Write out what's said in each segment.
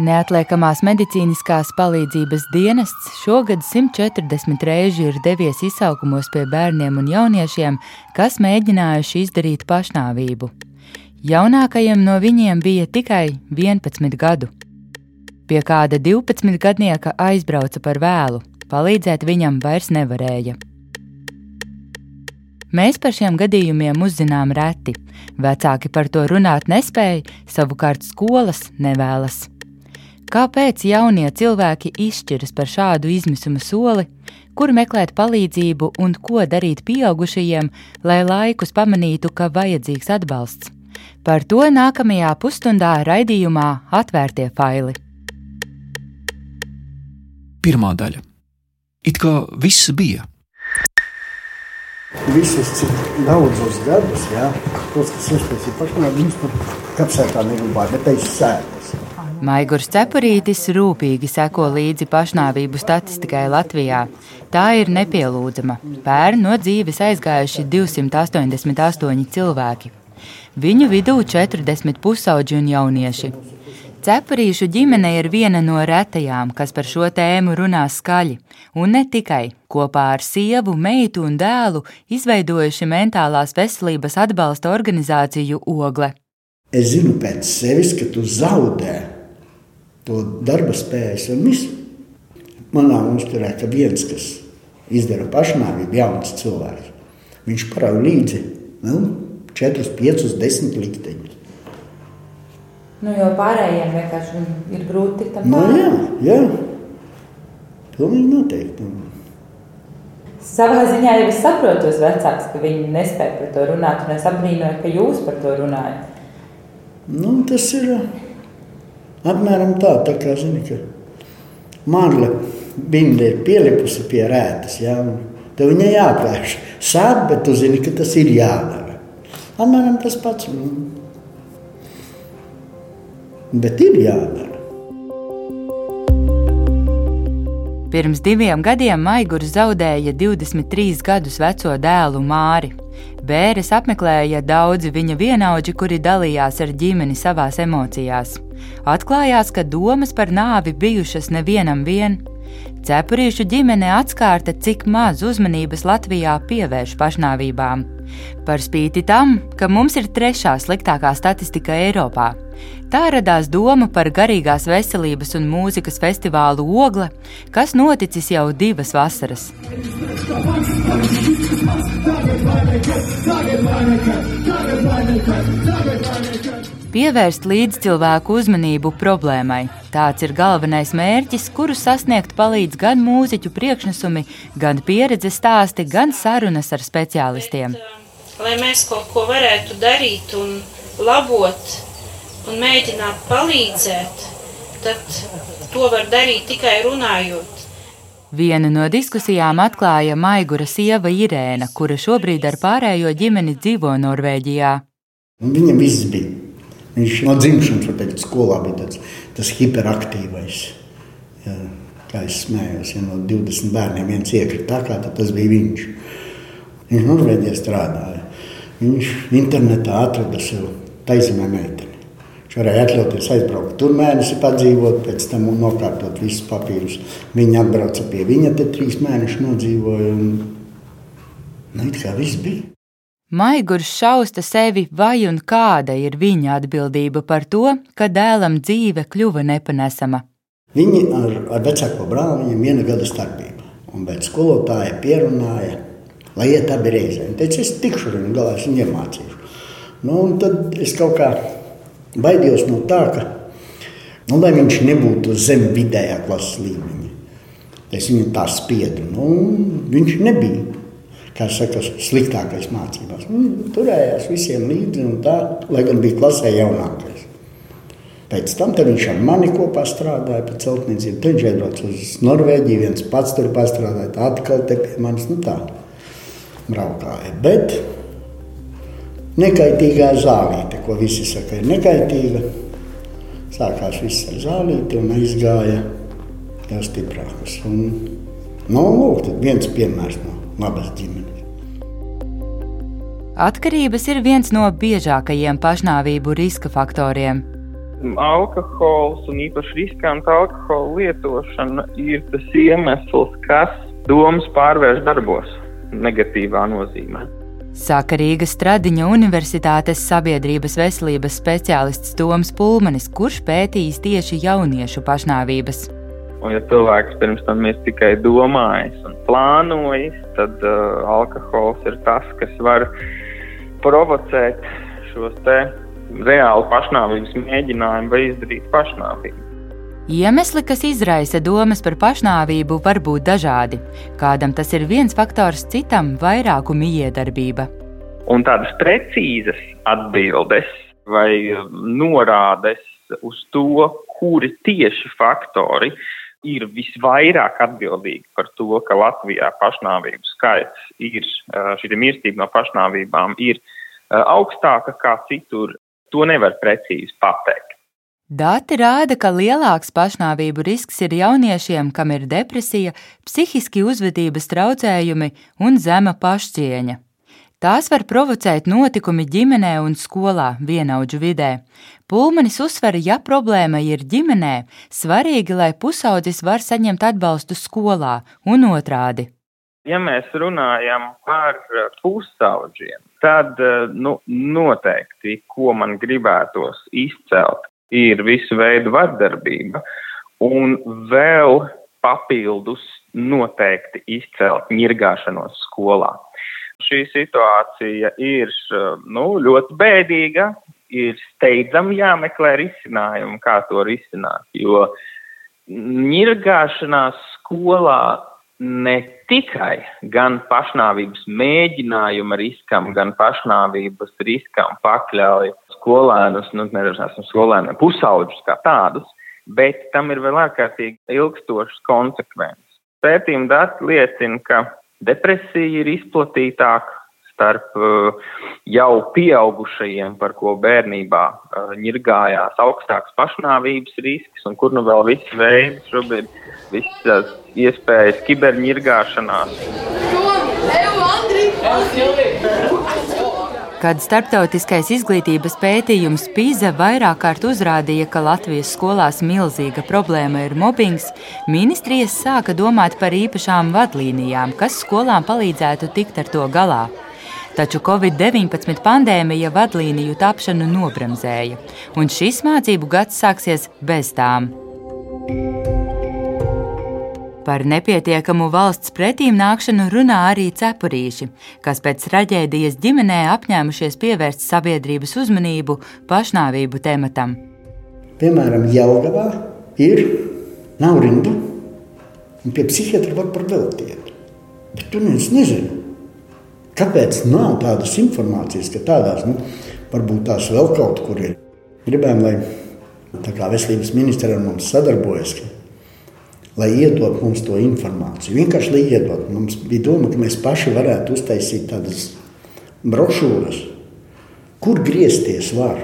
Neatliekamās medicīniskās palīdzības dienests šogad 140 reizi ir devies izsaukumos pie bērniem un jauniešiem, kas mēģinājuši izdarīt pašnāvību. Jaunākajam no viņiem bija tikai 11 gadu. Pie kāda 12 gadnieka aizbrauca par vēlu, palīdzēt viņam vairs nevarēja. Mēs par šiem gadījumiem uzzinām reti. Vecāki par to runāt nespēja, savukārt skolas nevēlas. Kāpēc jaunie cilvēki izšķiras par šādu izmisuma soli, kur meklēt palīdzību un ko darīt pieaugušajiem, lai laikus pamanītu, ka vajadzīgs atbalsts? Par to nākamajā pusstundā raidījumā Atvērtie faili. Pirmā daļa. It kā viss bija, Visus cik daudzus gadus, jā, tos, kas uztaisīja pašnāvību, viņus pat kapsētā negribēja, bet teica sētas. Maigurs Cepurītis rūpīgi seko līdzi pašnāvību statistikai Latvijā. Tā ir nepielūdzama. Pērn no dzīves aizgājuši 288 cilvēki. Viņu vidū 40 pusauģi un jaunieši. Cepurīšu ģimene ir viena no retajām, kas par šo tēmu runā skaļi, un ne tikai kopā ar sievu, meitu un dēlu izveidojuši mentālās veselības atbalsta organizāciju Ogle. Es zinu pēc sevis, ka tu zaudē to darba spējas un visu. Manā uzturē, ka viens, kas izdara pašnāvību, jauns cilvēks, viņš parauga līdzi nu, 4, 5, 10 likteņus. Nu, jo pārējiem vienkārši ir grūti tikt tam Nu, pāri. jā, jā. Pilnīgi noteikti. Savā ziņā jau es saprotu tos vecākus, ka viņi nespēja par to runāt, un es apbrīnoju, ka jūs par to runājat. Nu, tas ir apmēram tā, tā kā zini, ka marla binde ir pielipusi pie rētas, jā, un tev viņai jāpērš. Sāp, bet tu zini, ka tas ir jādara. Apmēram tas pats. Bet ir jādara. Pirms diviem gadiem Maigurs zaudēja 23 gadus veco dēlu Māri. Bēres apmeklēja daudzi viņa vienaudži, kuri dalījās ar ģimeni savās emocijās. Atklājās, ka domas par nāvi bijušas nevienam vien. Cepurīšu ģimene atskārta, cik maz uzmanības Latvijā pievērš pašnāvībām. Par spīti tam, ka mums ir trešā sliktākā statistika Eiropā. Tā radās doma par garīgās veselības un mūzikas festivālu Ogle, kas noticis jau divas vasaras. Pievērst līdzcilvēku uzmanību problēmai. Tāds ir galvenais mērķis, kuru sasniegt palīdz gan mūziķu priekšnesumi, gan pieredzes stāsti, gan sarunas ar speciālistiem. Lai mēs kaut ko varētu darīt un labot un mēģināt palīdzēt, tad to var darīt tikai runājot. Vienu no diskusijām atklāja Maigura sieva Irēna, kura šobrīd ar pārējo ģimeni dzīvo Norvēģijā. Viņam viss bija. Viņš no dzimšanas, var teikt, skolā bija tāds, tas hiperaktīvais. Jā, kā es smējos, ja no 20 bērniem viens iekrita tā, kā tad tas bija viņš. Viņš Norvēģijā strādāja. Viņš internetā atrada sev taisnību meiteni. Viņš varēja atļauties aizbraukt tur mēnesi, padzīvot, pēc tam nokārtot visus papīrus. Viņa atbrauca pie viņa, te trīs mēnešus nodzīvoja. Un, nu, it kā viss bija. Maigurs šausta sevi, vai un kāda ir viņa atbildība par to, ka dēlam dzīve kļuva nepanesama. Viņi ar, ar vecāko brāli viņam viena gada starpība. Un pēc skolotāja pierunāja, lai iet abi reizē. Viņš teica, es tikšu viņu galā, es viņu iemācīšu. Nu, tad es kaut kā baidījos no tā, ka, nu, viņš nebūtu zem vidējā klases līmeņa. Es viņu tā spiedu. Nu, viņš nebija. Saka, sliktākais mācībās. Nu, turējās visiem līdzi, tā, lai gan bija klasē jaunākais. Pēc tam viņš ar mani kopā strādāja pie celtniecības. Tad viņš aizbrauca uz Norvēģiju, viens pats tur pastrādāja. Atkal te pie manis nu tā braukāja. Bet nekaitīgā zālīte, ko visi saka, ir nekaitīga. Sākās viss ar zālīti un aizgāja jau stiprākas. Un, nu, lūk, viens piemērs no labas ģimenes. Atkarības ir viens no biežākajiem pašnāvību riska faktoriem. alkohols un īpaši riskanta alkohola lietošana ir tas iemesls, kas domas pārvērš darbos negatīvā nozīmē. Saka Rīgas Stradiņa Universitātes sabiedrības veselības speciālists Toms Pulmanis, kurš pētījis tieši jauniešu pašnāvības. Un, ja cilvēks pirms tam ir tikai domājis un plānojis, tad uh, alkohols ir tas, kas var provocēt šos reāli pašnāvības mēģinājumu vai izdarīt pašnāvību. Iemesli, kas izraisa domas par pašnāvību, var būt dažādi. Kādam tas ir viens faktors, citam - vairāku miedarbība. Un tādas precīzas atbildes vai norādes uz to, kuri tieši faktori ir visvairāk atbildīgi par to, ka Latvijā pašnāvību skaits ir, šī mirstība no pašnāvībām ir augstāka kā citur, to nevar precīzi pateikt. Dati rāda, ka lielāks pašnāvību risks ir jauniešiem, kam ir depresija, psihiski uzvedības traucējumi un zema pašcieņa. Tās var provocēt notikumi ģimenē un skolā, vienaudžu vidē. Pulmanis uzsver, ja problēma ir ģimenē, svarīgi, lai pusaudzis var saņemt atbalstu skolā un otrādi. Ja mēs runājam par pusaudžiem, tad nu, noteikti, ko man gribētos izcelt, ir visu veidu vardarbība un vēl papildus noteikti izcelt ņirgāšanos skolā šī situācija ir nu, ļoti bēdīga, ir steidzami jāmeklē risinājumi, kā to risināt. Jo ņirgāšanās skolā ne tikai gan pašnāvības mēģinājuma riskam, gan pašnāvības riskam pakļauj skolēnus, nu, nedažāsim skolēniem, pusauģus kā tādus, bet tam ir vēl ārkārtīgi ilgstošas konsekvences. Pētījuma dati liecina, ka Depresija ir izplatītāka starp uh, jau pieaugušajiem, par ko bērnībā uh, ņirgājās augstāks pašnāvības risks, un kur nu vēl viss veids, šobrīd visas iespējas kiberņirgāšanās. Andri! Kad starptautiskais izglītības pētījums PISA vairāk kārt uzrādīja, ka Latvijas skolās milzīga problēma ir mobbings, ministrijas sāka domāt par īpašām vadlīnijām, kas skolām palīdzētu tikt ar to galā. Taču Covid-19 pandēmija vadlīniju tapšanu nobremzēja, un šis mācību gads sāksies bez tām. Par nepietiekamu valsts pretīm nākšanu runā arī cepurīši, kas pēc traģēdijas ģimenē apņēmušies pievērst sabiedrības uzmanību pašnāvību tematam. Piemēram, Jelgavā ir nav rindu, un pie psihiatra var par veltiet. Bet neviens nezina. Kāpēc nav tādas informācijas, ka tādās, nu, varbūt tās vēl kaut kur ir? Gribējām, lai veselības ministra ar mums sadarbojas, lai iedod mums to informāciju. Vienkārši lai iedod. Mums bija doma, ka mēs paši varētu uztaisīt tādas brošūras, kur griezties var,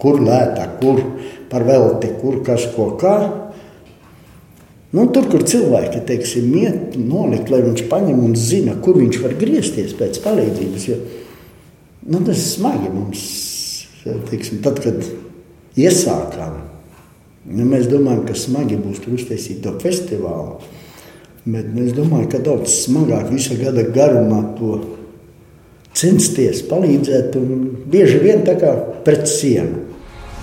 kur lētāk, kur par velti, kur kas ko kā. Nu, tur, kur cilvēki teiksim, iet, nolikt, lai viņš paņem un zina, kur viņš var griezties pēc palīdzības. Jo, nu, tas ir smagi mums, teiksim, tad, kad iesākām Nu, mēs domājam, ka smagi būs tur uztaisīt to festivālu. Bet es domāju, ka daudz smagāk visā gada garumā to censties palīdzēt. Bieži vien tā kā pret sienu.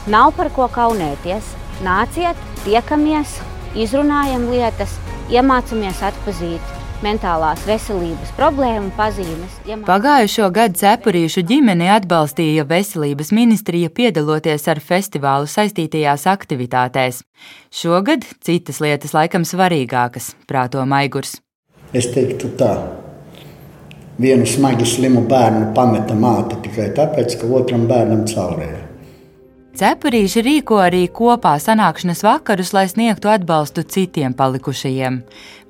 Nav par ko kaunēties. Nāciet, tiekamies, izrunājam lietas, iemācāmies atpazīt mentālās veselības problēmu pazīmes. Ja man... Pagājušo gadu cepurīšu ģimeni atbalstīja veselības ministrija piedaloties ar festivālu saistītajās aktivitātēs. Šogad citas lietas laikam svarīgākas, prāto Maigurs. Es teiktu tā. Vienu smagi slimu bērnu pameta māte tikai tāpēc, ka otram bērnam caurēja. Cepurīši rīko arī kopā sanākšanas vakarus, lai sniegtu atbalstu citiem palikušajiem.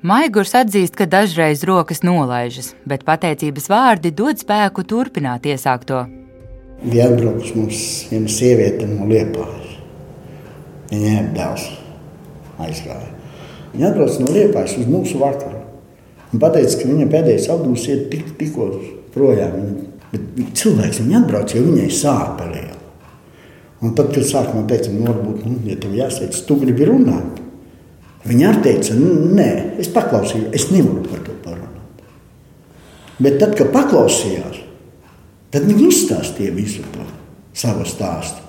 Maigurs atzīst, ka dažreiz rokas nolaižas, bet pateicības vārdi dod spēku turpināt iesākto. Bija atbraukusi mums viena sieviete no Liepājas. Viņa ir dēls, aizgāja. Viņa atbrauca no Liepājas uz mūsu vakaru. Viņa teica, ka viņa pēdējais autobus ir tik, tikko projām. Bet cilvēks viņa atbrauca, jo viņai sāpelēja. Un tad, kad sākumā teica, nu, varbūt, nu, ja tev jāsteidz, tu gribi runāt, viņa arī teica, nu, nē, es paklausīju, es nevaru par to parunāt. Bet tad, kad paklausījās, tad viņi izstāstīja visu to savu stāstu.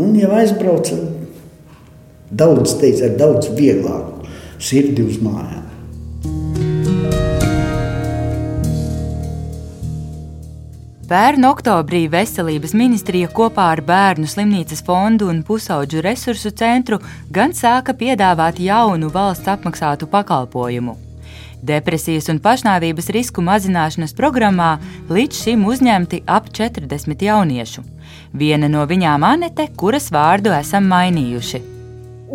Un jau aizbrauca daudz, teica, ar daudz vieglāku sirdi uz mājām. Pērn oktobrī Veselības ministrija kopā ar Bērnu slimnīcas fondu un pusauģu resursu centru gan sāka piedāvāt jaunu valsts apmaksātu pakalpojumu. Depresijas un pašnāvības risku mazināšanas programmā līdz šim uzņemti ap 40 jauniešu. Viena no viņām Anete, kuras vārdu esam mainījuši.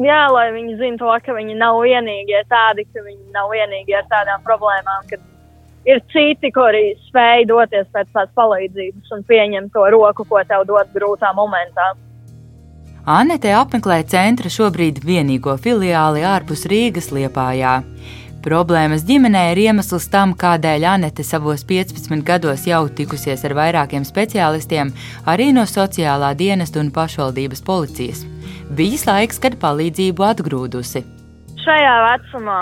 Jā, lai viņi zinātu ka viņi nav vienīgie tādi, ka viņi nav vienīgie ar tādām problēmām, kad ir citi, kuri spēj doties pēc tās palīdzības un pieņemt to roku, ko tev dod grūtā momentā. Anete apmeklē centra šobrīd vienīgo filiāli ārpus Rīgas liepājā. Problēmas ģimenē ir iemesls tam, kādēļ Anete savos 15 gados jau tikusies ar vairākiem speciālistiem, arī no sociālā dienesta un pašvaldības policijas. Bijis laiks, kad palīdzību atgrūdusi. Šajā vecumā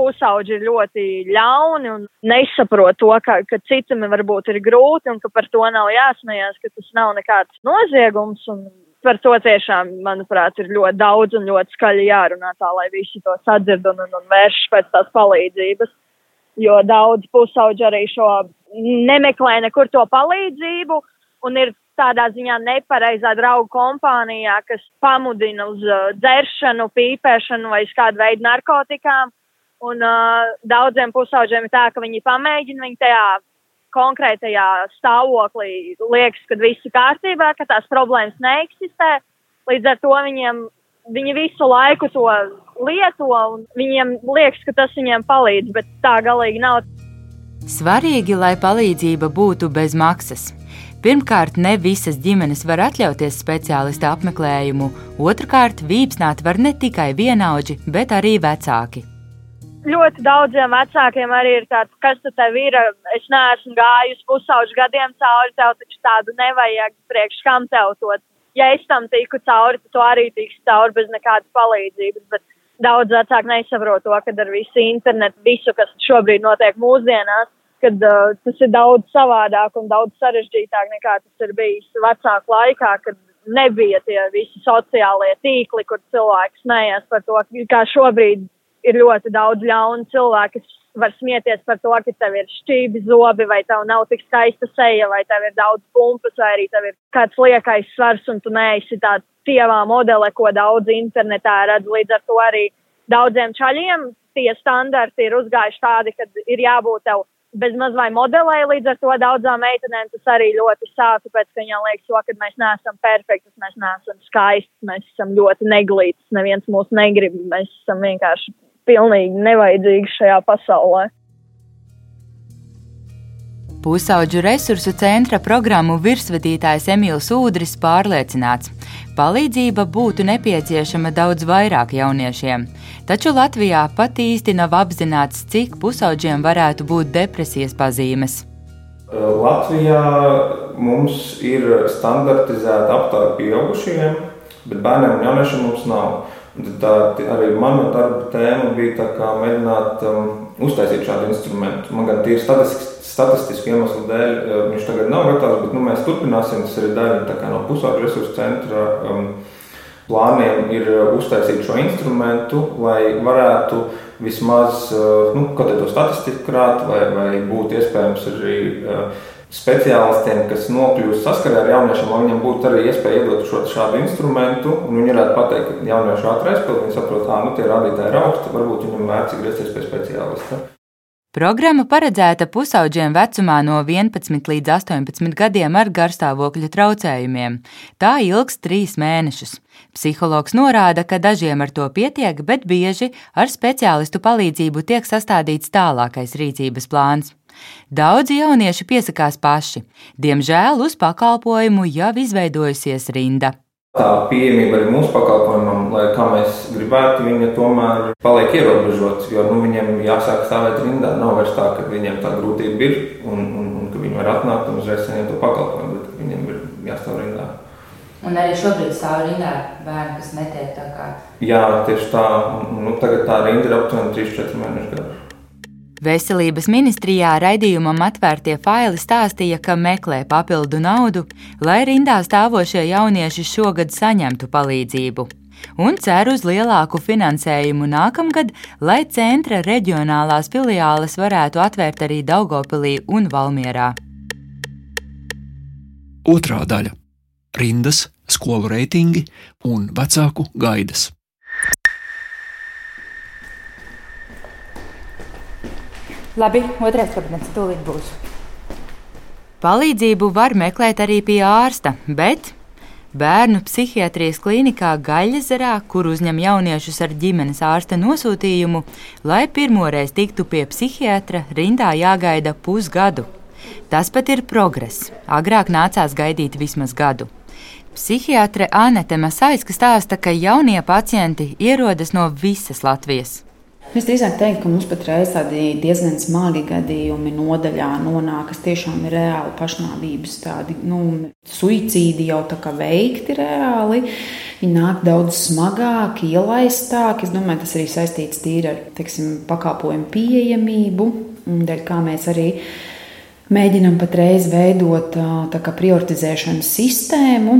pusauģi ir ļoti ļauni un nesaprot to, ka, ka citam varbūt ir grūti un ka par to nav jāsmējās, ka tas nav nekāds noziegums. Par to tiešām, manuprāt, ir ļoti daudz un ļoti skaļi jārunā tā, lai visi to sadzird un, un, un vērš pēc tās palīdzības. Jo daudz pusauģi arī šo nemeklē nekur to palīdzību un ir tādā ziņā nepareizā draugu kompānijā, kas pamudina uz uh, dzeršanu, pīpēšanu vai kādu veidu narkotikām. Un uh, daudziem pusauģiem ir tā, ka viņi pamēģina, viņi tajā konkrētajā stāvoklī liekas, ka viss ir kārtībā, ka tās problēmas neeksistē. Līdz ar to viņiem, viņi visu laiku to lieto un viņiem liekas, ka tas viņiem palīdz, bet tā galīgi nav. Svarīgi, lai palīdzība būtu bez maksas. Pirmkārt, ne visas ģimenes var atļauties speciālista apmeklējumu, otrkārt, vīpsnāt var ne tikai vienaudži, bet arī vecāki ļoti daudziem vecākiem arī ir tāds, kas tu tev ir. Es neesmu gājusi pusauģu gadiem cauri, tev taču tādu nevajag priekš kam tev to. Ja es tam tiku cauri, tad tu arī tiksi cauri bez nekādas palīdzības. Bet daudz vecāku nesaprot to, ka ar visu internetu, visu, kas šobrīd notiek mūsdienās, kad uh, tas ir daudz savādāk un daudz sarežģītāk nekā tas ir bijis vecāku laikā, kad nebija tie visi sociālie tīkli, kur cilvēki smējās par to, kā šobrīd ir ļoti daudz ļaunu cilvēku, kas var smieties par to, ka tev ir šķīvi zobi, vai tev nav tik skaista seja, vai tev ir daudz pumpas, vai arī tev ir kāds liekais svars, un tu neesi tā tievā modele, ko daudz internetā redz. Līdz ar to arī daudziem čaļiem tie standarti ir uzgājuši tādi, ka ir jābūt tev bez maz vai modelē, līdz ar to daudzām meitenēm tas arī ļoti sāp, tāpēc, ka viņām liekas, to, ka mēs neesam perfekti, mēs neesam skaisti, mēs esam ļoti neglīti, neviens mūs negrib, mēs esam vienkārši pilnīgi nevajadzīgs šajā pasaulē. Pusauģu resursu centra programmu virsvadītājs Emīls Udris pārliecināts, palīdzība būtu nepieciešama daudz vairāk jauniešiem. Taču Latvijā pat īsti nav apzināts, cik pusauģiem varētu būt depresijas pazīmes. Latvijā mums ir standartizēta aptauja pieaugušiem, bet bērniem un jauniešiem mums nav. Tā arī mana darba tēma bija mēģināt um, uztaisīt šādu instrumentu. Man gan tīri statistisku iemeslu dēļ uh, viņš tagad nav gatavs, bet nu, mēs turpināsim. Tas arī daļa no pusauģu resursu centra um, plāniem ir uh, uztaisīt šo instrumentu, lai varētu vismaz uh, nu, kaut kādu statistiku krāt, vai, vai būtu iespējams arī uh, speciālistiem, kas nokļūst saskarē ar jauniešiem, lai viņiem būtu arī iespēja iedot šo, šādu instrumentu, viņi varētu pateikt, ka jaunieši ātri aizpild, viņi saprot, ka nu, tie rādītāji ir augsti, varbūt viņam vērts griezties pie speciālista. Programma paredzēta pusauģiem vecumā no 11 līdz 18 gadiem ar garstāvokļa traucējumiem. Tā ilgs trīs mēnešus. Psihologs norāda, ka dažiem ar to pietiek, bet bieži ar speciālistu palīdzību tiek sastādīts tālākais rīcības plāns. Daudzi jaunieši piesakās paši. Diemžēl uz pakalpojumu jau izveidojusies rinda. Tā pieejamība arī mūsu pakalpojumam, lai kā mēs gribētu, viņa tomēr paliek ierobežota. Jo nu, viņiem jāsāk stāvēt rindā. Nav vairs tā, ka viņiem tā grūtība ir un, un, un ka viņi var atnākt un uzreiz saņemt to pakalpojumu, bet viņiem ir jāstāv rindā. Un arī šobrīd stāv rindā bērni, kas netiek tā kā. Jā, tieši tā. Nu, tagad tā rinda ir aptuveni 3-4 mēneši garš. Veselības ministrijā raidījumam atvērtie faili stāstīja, ka meklē papildu naudu, lai rindā stāvošie jaunieši šogad saņemtu palīdzību. Un cer uz lielāku finansējumu nākamgad, lai centra reģionālās filiāles varētu atvērt arī Daugopilī un Valmierā. Otrā daļa - rindas, skolu reitingi un vecāku gaidas. Labi, otrais kabinets tūlīt būs. Palīdzību var meklēt arī pie ārsta, bet bērnu psihiatrijas klīnikā Gaļazerā, kur uzņem jauniešus ar ģimenes ārsta nosūtījumu, lai pirmoreiz tiktu pie psihiatra, rindā jāgaida pusgadu. Tas pat ir progress. Agrāk nācās gaidīt vismaz gadu. Psihiatre Anete Masaiska stāsta, ka jaunie pacienti ierodas no visas Latvijas. Es drīzāk teiktu, ka mums patreiz tādi diezgan smagi gadījumi nodaļā nonāk, kas tiešām ir reāli pašnāvības, tādi nu, suicīdi jau tā kā veikti reāli. Viņi nāk daudz smagāk, ielaistāki. Es domāju, tas arī saistīts tīri ar teiksim, pakalpojumu pieejamību, dēļ kā mēs arī mēģinam patreiz veidot prioritizēšanas sistēmu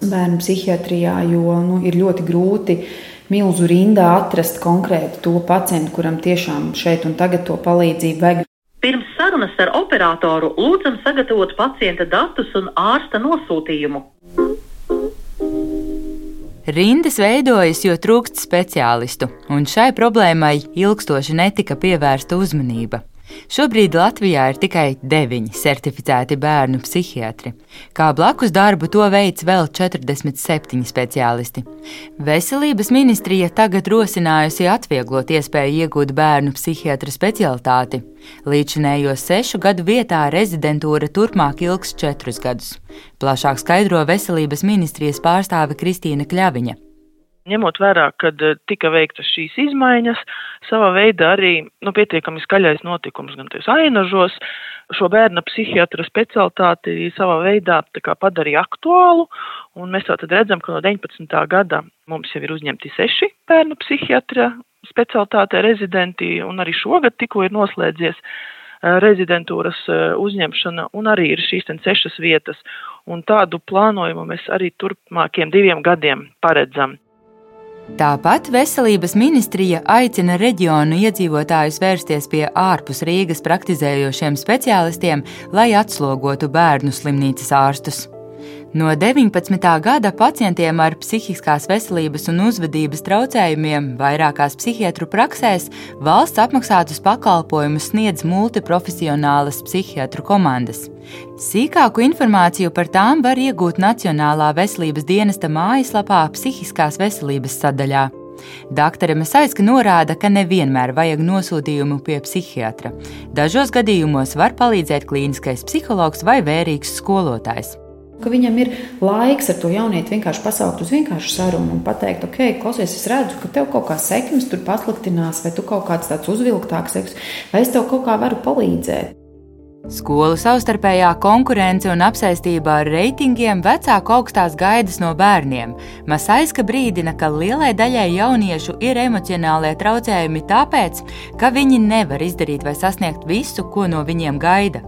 bērnu psihiatrijā, jo nu, ir ļoti grūti milzu rindā atrast konkrētu to pacientu, kuram tiešām šeit un tagad to palīdzību vajag. Pirms sarunas ar operatoru lūdzam sagatavot pacienta datus un ārsta nosūtījumu. Rindas veidojas, jo trūkst speciālistu, un šai problēmai ilgstoši netika pievērsta uzmanība. Šobrīd Latvijā ir tikai deviņi certificēti bērnu psihiatri. Kā blakus darbu to veids vēl 47 speciālisti. Veselības ministrija tagad rosinājusi atvieglot iespēju iegūt bērnu psihiatra specialitāti. Līdzinējo sešu gadu vietā rezidentūra turpmāk ilgs četrus gadus. Plašāk skaidro veselības ministrijas pārstāve Kristīna Kļaviņa. Ņemot vērā, ka eh, tika veiktas šīs izmaiņas, savā veidā arī nu, pietiekami skaļais notikums gan ainažos, šo bērna psihiatra specialitāti savā veidā padarīja aktuālu, mēs tātad redzam, ka no 19. gada mums jau ir uzņemti seši bērnu psihiatra specialitāte rezidenti, un arī šogad tikko ir noslēdzies eh, rezidentūras eh, uzņemšana, un arī ir šīs sešas vietas, un tādu plānojumu mēs arī turpmākiem diviem gadiem paredzam. Tāpat Veselības ministrija aicina reģionu iedzīvotājus vērsties pie ārpus Rīgas praktizējošiem speciālistiem, lai atslogotu bērnu slimnīcas ārstus. No 19. gada pacientiem ar psihiskās veselības un uzvedības traucējumiem vairākās psihiatru praksēs valsts apmaksātus pakalpojumus sniedz multiprofesionālas psihiatru komandas. Sīkāku informāciju par tām var iegūt Nacionālā veselības dienesta mājaslapā Psihiskās veselības sadaļā. Daktere Mesaiska norāda, ka nevienmēr vajag nosūtījumu pie psihiatra. Dažos gadījumos var palīdzēt klīniskais psihologs vai vērīgs skolotājs ka viņam ir laiks ar to jaunieti vienkārši pasaukt uz vienkāršu sarunu un pateikt, ok, klausies, es redzu, ka tev kaut kā sekmes tur pasliktinās, vai tu kaut kāds tāds uzvilktāks seks, vai es tev kaut kā varu palīdzēt. Skolu savstarpējā konkurence un apsēstība ar reitingiem vecāku augstās gaidas no bērniem. Masaiska brīdina, ka lielai daļai jauniešu ir emocionālie traucējumi tāpēc, ka viņi nevar izdarīt vai sasniegt visu, ko no viņiem gaida.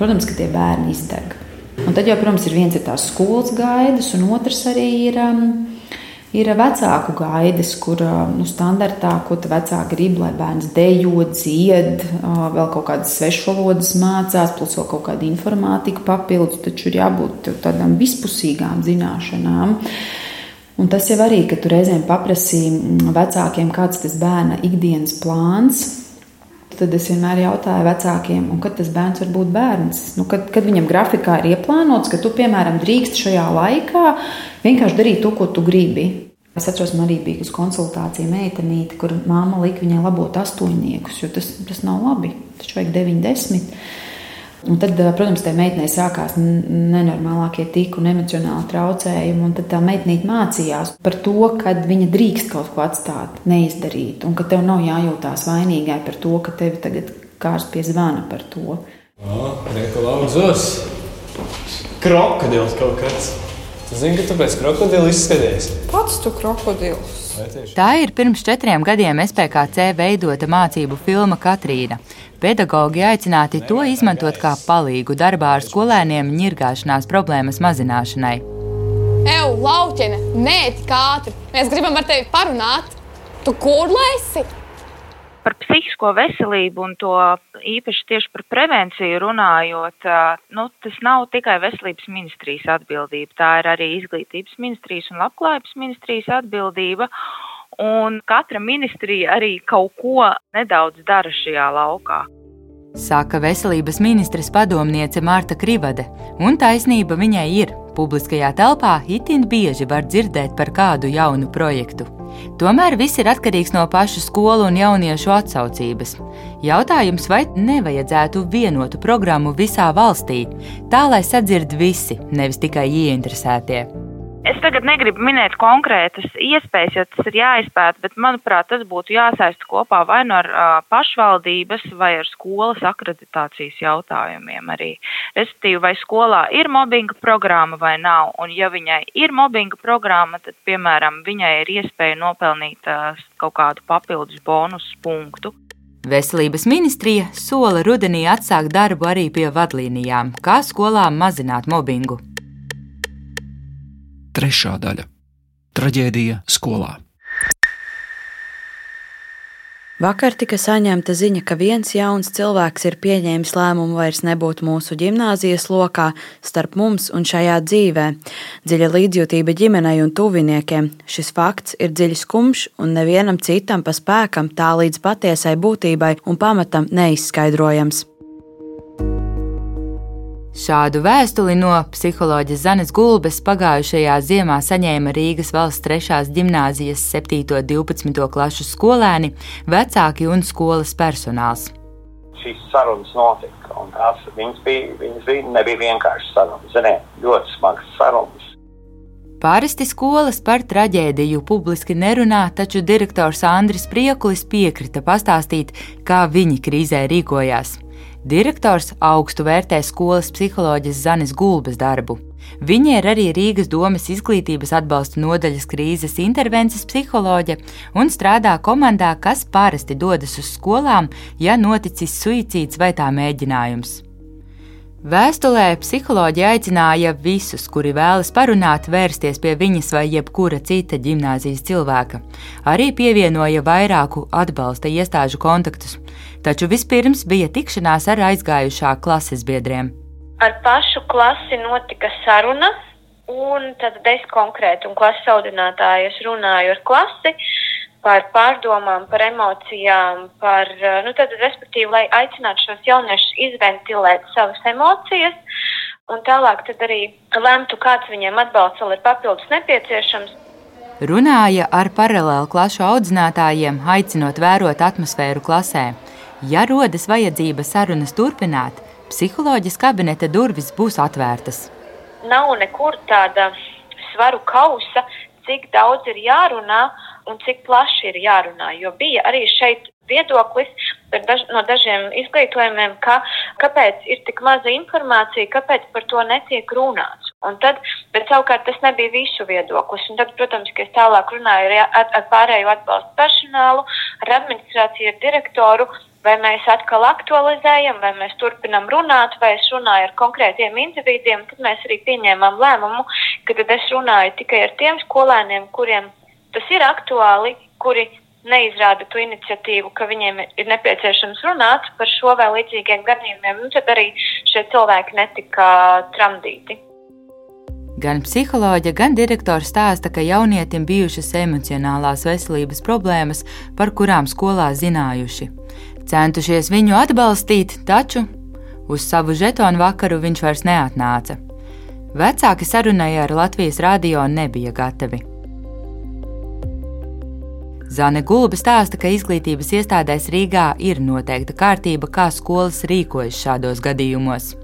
Protams, ka tie bērni izdeg. Un tad jau, protams, ir viens ir tās skolas gaidas, un otrs arī ir, um, ir vecāku gaidas, kur um, nu, standartā, ko vecāki grib, lai bērns dejo, dzied, uh, vēl kaut kādas svešvalodas mācās, plus vēl kaut kāda informātika papildus. Taču ir jābūt tādām vispusīgām zināšanām. Un tas jau arī, ka tu reizēm paprasīji mm, vecākiem, kāds tas bērna ikdienas plāns Tad es vienmēr jautāju vecākiem, kad tas bērns var būt bērns. Nu, kad, kad viņam grafikā ir ieplānots, ka tu, piemēram, drīkst šajā laikā vienkārši darīt to, ko tu gribi. Es atceros, man arī bija uz konsultāciju meitenīte, kur māma lika viņai labot astoņniekus, jo tas, tas nav labi. Taču vajag 90. Un tad, eh, protams, tajā meitenei sākās nenormālākie tika un emocionāli traucējumi. Tad tā meitenīte mācījās par to, ka viņa drīkst kaut ko atstāt, neizdarīt, un ka tev nav jājūtās vainīgai par to, ka tevi tagad kārs pie zvana par to. Rekolauzos! Krokodils kaut kāds! Zini, ka tu pēc krokodila izskaties. Pats tu krokodils. Tā ir pirms četriem gadiem SPKC veidota mācību filma Katrīna. Pedagogi aicināti to izmantot kā palīgu darbā ar skolēniem ņirgāšanās problēmas mazināšanai. Eju, lauķene, nē, tik ātri. Mēs gribam ar tevi parunāt. Tu kur laisi? Par psihisko veselību un to īpaši tieši par prevenciju runājot, nu, tas nav tikai veselības ministrijas atbildība, tā ir arī izglītības ministrijas un labklājības ministrijas atbildība. Un katra ministrija arī kaut ko nedaudz dara šajā laukā. Saka veselības ministres padomniece Marta Krivade, un taisnība viņai ir. Publiskajā telpā itin bieži var dzirdēt par kādu jaunu projektu. Tomēr viss ir atkarīgs no pašu skolu un jauniešu atsaucības. Jautājums, vai nevajadzētu vienotu programmu visā valstī, tā lai sadzird visi, nevis tikai ieinteresētie. Es tagad negribu minēt konkrētas iespējas, jo tas ir jāizpēta, bet manuprāt, tas būtu jāsaista kopā vai nu no ar uh, pašvaldības vai ar skolas akreditācijas jautājumiem arī. Respektīvi, vai skolā ir mobbinga programma vai nav, un ja viņai ir mobbinga programma, tad, piemēram, viņai ir iespēja nopelnīt uh, kaut kādu papildus bonusu punktu. Veselības ministrija sola rudenī atsākt darbu arī pie vadlīnijām, kā skolām mazināt mobbingu. Trešā daļa - traģēdija skolā. Vakar tika saņemta ziņa, ka viens jauns cilvēks ir pieņēmis lēmumu vairs nebūt mūsu gimnāzijas lokā, starp mums un šajā dzīvē. Dziļa līdzjūtība ģimenei un tuviniekiem. Šis fakts ir dziļi skumjš un nevienam citam pa spēkam tā līdz patiesai būtībai un pamatam neizskaidrojams. Šādu vēstuli no psiholoģijas Zanes Gulbes pagājušajā ziemā saņēma Rīgas valsts trešās gimnāzijas 7. un 12. klašu skolēni, vecāki un skolas personāls. Šīs sarunas notika, un tās bija, bija, nebija vienkāršas sarunas. Ziniet, ļoti smagas sarunas. Parasti skolas par traģēdiju publiski nerunā, taču direktors Andris Priekulis piekrita pastāstīt, kā viņi krīzē rīkojās. Direktors augstu vērtē skolas psiholoģijas Zanes Gulbes darbu. Viņa ir arī Rīgas domas izglītības atbalsta nodaļas krīzes intervences psiholoģe un strādā komandā, kas parasti dodas uz skolām, ja noticis suicīds vai tā mēģinājums. Vēstulē psiholoģija aicināja visus, kuri vēlas parunāt, vērsties pie viņas vai jebkura cita gimnāzijas cilvēka. Arī pievienoja vairāku atbalsta iestāžu kontaktus taču vispirms bija tikšanās ar aizgājušā klases biedriem. Ar pašu klasi notika saruna, un tad es konkrēti un klases audinātājas runāju ar klasi par pārdomām, par emocijām, par, nu, tad, respektīvi, lai aicinātu šos jauniešus izventilēt savas emocijas, un tālāk tad arī lemtu, kāds viņiem atbalsts vēl ir papildus nepieciešams. Runāja ar paralēlu klašu audzinātājiem, aicinot vērot atmosfēru klasē. Ja rodas vajadzība sarunas turpināt, psiholoģijas kabineta durvis būs atvērtas. Nav nekur tāda svaru kausa, cik daudz ir jārunā un cik plaši ir jārunā. Jo bija arī šeit viedoklis daž, no dažiem izglītojumiem, ka, kāpēc ir tik maza informācija, kāpēc par to netiek runāts. Un tad, bet savukārt tas nebija visu viedoklis. Un tad, protams, ka es tālāk runāju ar, ar pārējo atbalstu personālu, ar administrāciju, ar direktoru vai mēs atkal aktualizējam, vai mēs turpinām runāt, vai es runāju ar konkrētiem individiem, tad mēs arī pieņēmām lēmumu, ka tad es runāju tikai ar tiem skolēniem, kuriem tas ir aktuāli, kuri neizrāda to iniciatīvu, ka viņiem ir nepieciešams runāt par šo vai līdzīgiem gadījumiem, un tad arī šie cilvēki netika tramdīti. Gan psiholoģija, gan direktors stāsta, ka jaunietim bijušas emocionālās veselības problēmas, par kurām skolā zinājuši centušies viņu atbalstīt, taču uz savu žetonu vakaru viņš vairs neatnāca. Vecāki sarunai ar Latvijas radio nebija gatavi. Zane Gulba stāsta, ka izglītības iestādēs Rīgā ir noteikta kārtība, kā skolas rīkojas šādos gadījumos.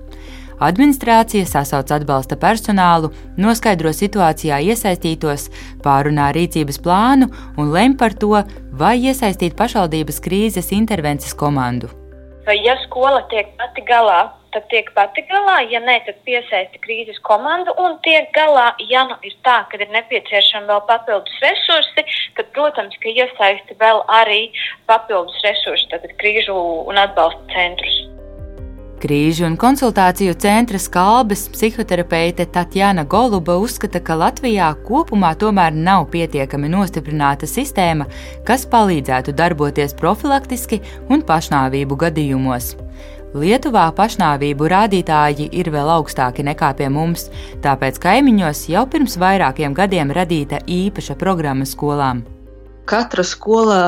Administrācija sasauc atbalsta personālu, noskaidro situācijā iesaistītos, pārunā rīcības plānu un lem par to, vai iesaistīt pašvaldības krīzes intervences komandu. Vai ja skola tiek pati galā, tad tiek pati galā, ja nē, tad piesaista krīzes komandu un tiek galā. Ja nu ir tā, ka ir nepieciešami vēl papildus resursi, tad, protams, ka iesaista vēl arī papildus resursi, tātad krīžu un atbalsta centrus. Krīžu un konsultāciju centra skalbes psihoterapeite Tatjana Goluba uzskata, ka Latvijā kopumā tomēr nav pietiekami nostiprināta sistēma, kas palīdzētu darboties profilaktiski un pašnāvību gadījumos. Lietuvā pašnāvību rādītāji ir vēl augstāki nekā pie mums, tāpēc kaimiņos jau pirms vairākiem gadiem radīta īpaša programma skolām. Katra skolā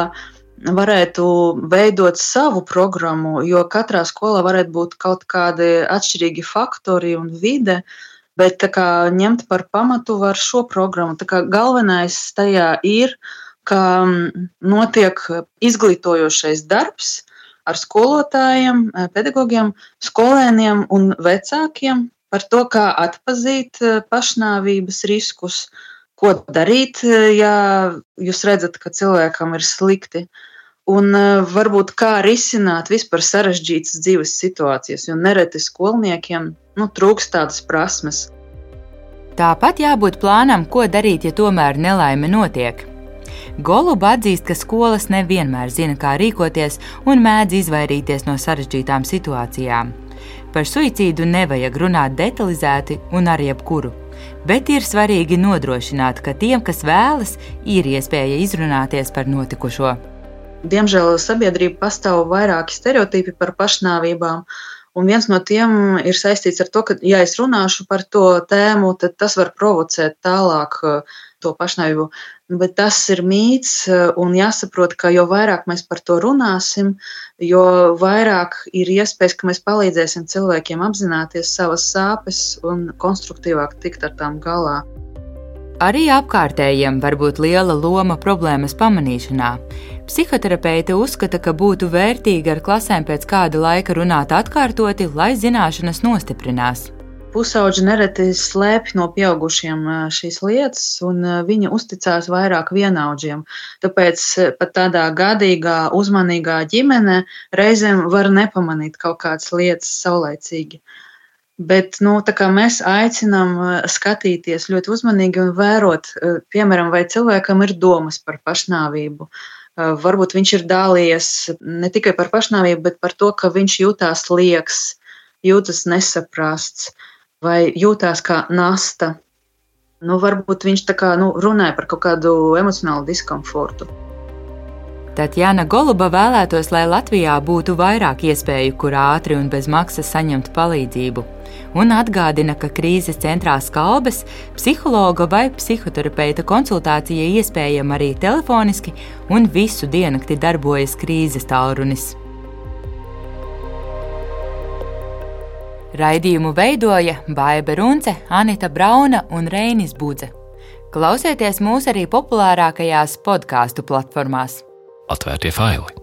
varētu veidot savu programmu, jo katrā skolā varētu būt kaut kādi atšķirīgi faktori un vide. Bet kā, ņemt par pamatu var šo programmu. Galvenais tajā ir, ka mm, notiek izglītojošais darbs ar skolotājiem, pedagogiem, skolēniem un vecākiem par to, kā atzīt eh, pašnāvības riskus, ko darīt, eh, ja jūs redzat, ka cilvēkam ir slikti un uh, varbūt kā risināt vispār sarežģītas dzīves situācijas, jo nereti skolniekiem nu, trūkst tādas prasmes. Tāpat jābūt plānam, ko darīt, ja tomēr nelaime notiek. Goluba atzīst, ka skolas nevienmēr zina, kā rīkoties un mēdz izvairīties no sarežģītām situācijām. Par suicīdu nevajag runāt detalizēti un ar jebkuru, bet ir svarīgi nodrošināt, ka tiem, kas vēlas, ir iespēja izrunāties par notikušo. Diemžēl sabiedrība pastāv vairāki stereotipi par pašnāvībām. Un viens no tiem ir saistīts ar to, ka, ja es runāšu par to tēmu, tad tas var provocēt tālāk uh, to pašnāvību. Bet tas ir mīts, uh, un jāsaprot, ka jo vairāk mēs par to runāsim, jo vairāk ir iespējas, ka mēs palīdzēsim cilvēkiem apzināties savas sāpes un konstruktīvāk tikt ar tām galā. Arī apkārtējiem var būt liela loma problēmas pamanīšanā. Psihoterapeite uzskata, ka būtu vērtīgi ar klasēm pēc kāda laika runāt atkārtoti, lai zināšanas nostiprinās. Pusauģi nereti slēpj no pieaugušiem šīs lietas, un viņi uzticās vairāk vienaudžiem. Tāpēc pat tādā gadīgā, uzmanīgā ģimene reizēm var nepamanīt kaut kādas lietas saulaicīgi. Bet nu, mēs aicinām skatīties ļoti uzmanīgi un vērot, piemēram, vai cilvēkam ir domas par pašnāvību. Varbūt viņš ir dālies ne tikai par pašnāvību, bet par to, ka viņš jūtās lieks, jūtas nesaprasts vai jūtās kā nasta. Nu, varbūt viņš tā kā nu, runāja par kaut kādu emocionālu diskomfortu. Tatjana Goluba vēlētos, lai Latvijā būtu vairāk iespēju, kur ātri un bez maksas saņemt palīdzību. Un atgādina, ka krīzes centrā skalbes, psihologa vai psihoterapeita konsultācija iespējama arī telefoniski, un visu diennakti darbojas krīzes tālrunis. Raidījumu veidoja Baiva Runce, Anita Brauna un Reinis Budze. Klausieties mūs arī populārākajās podkāstu platformās atvērtie faili.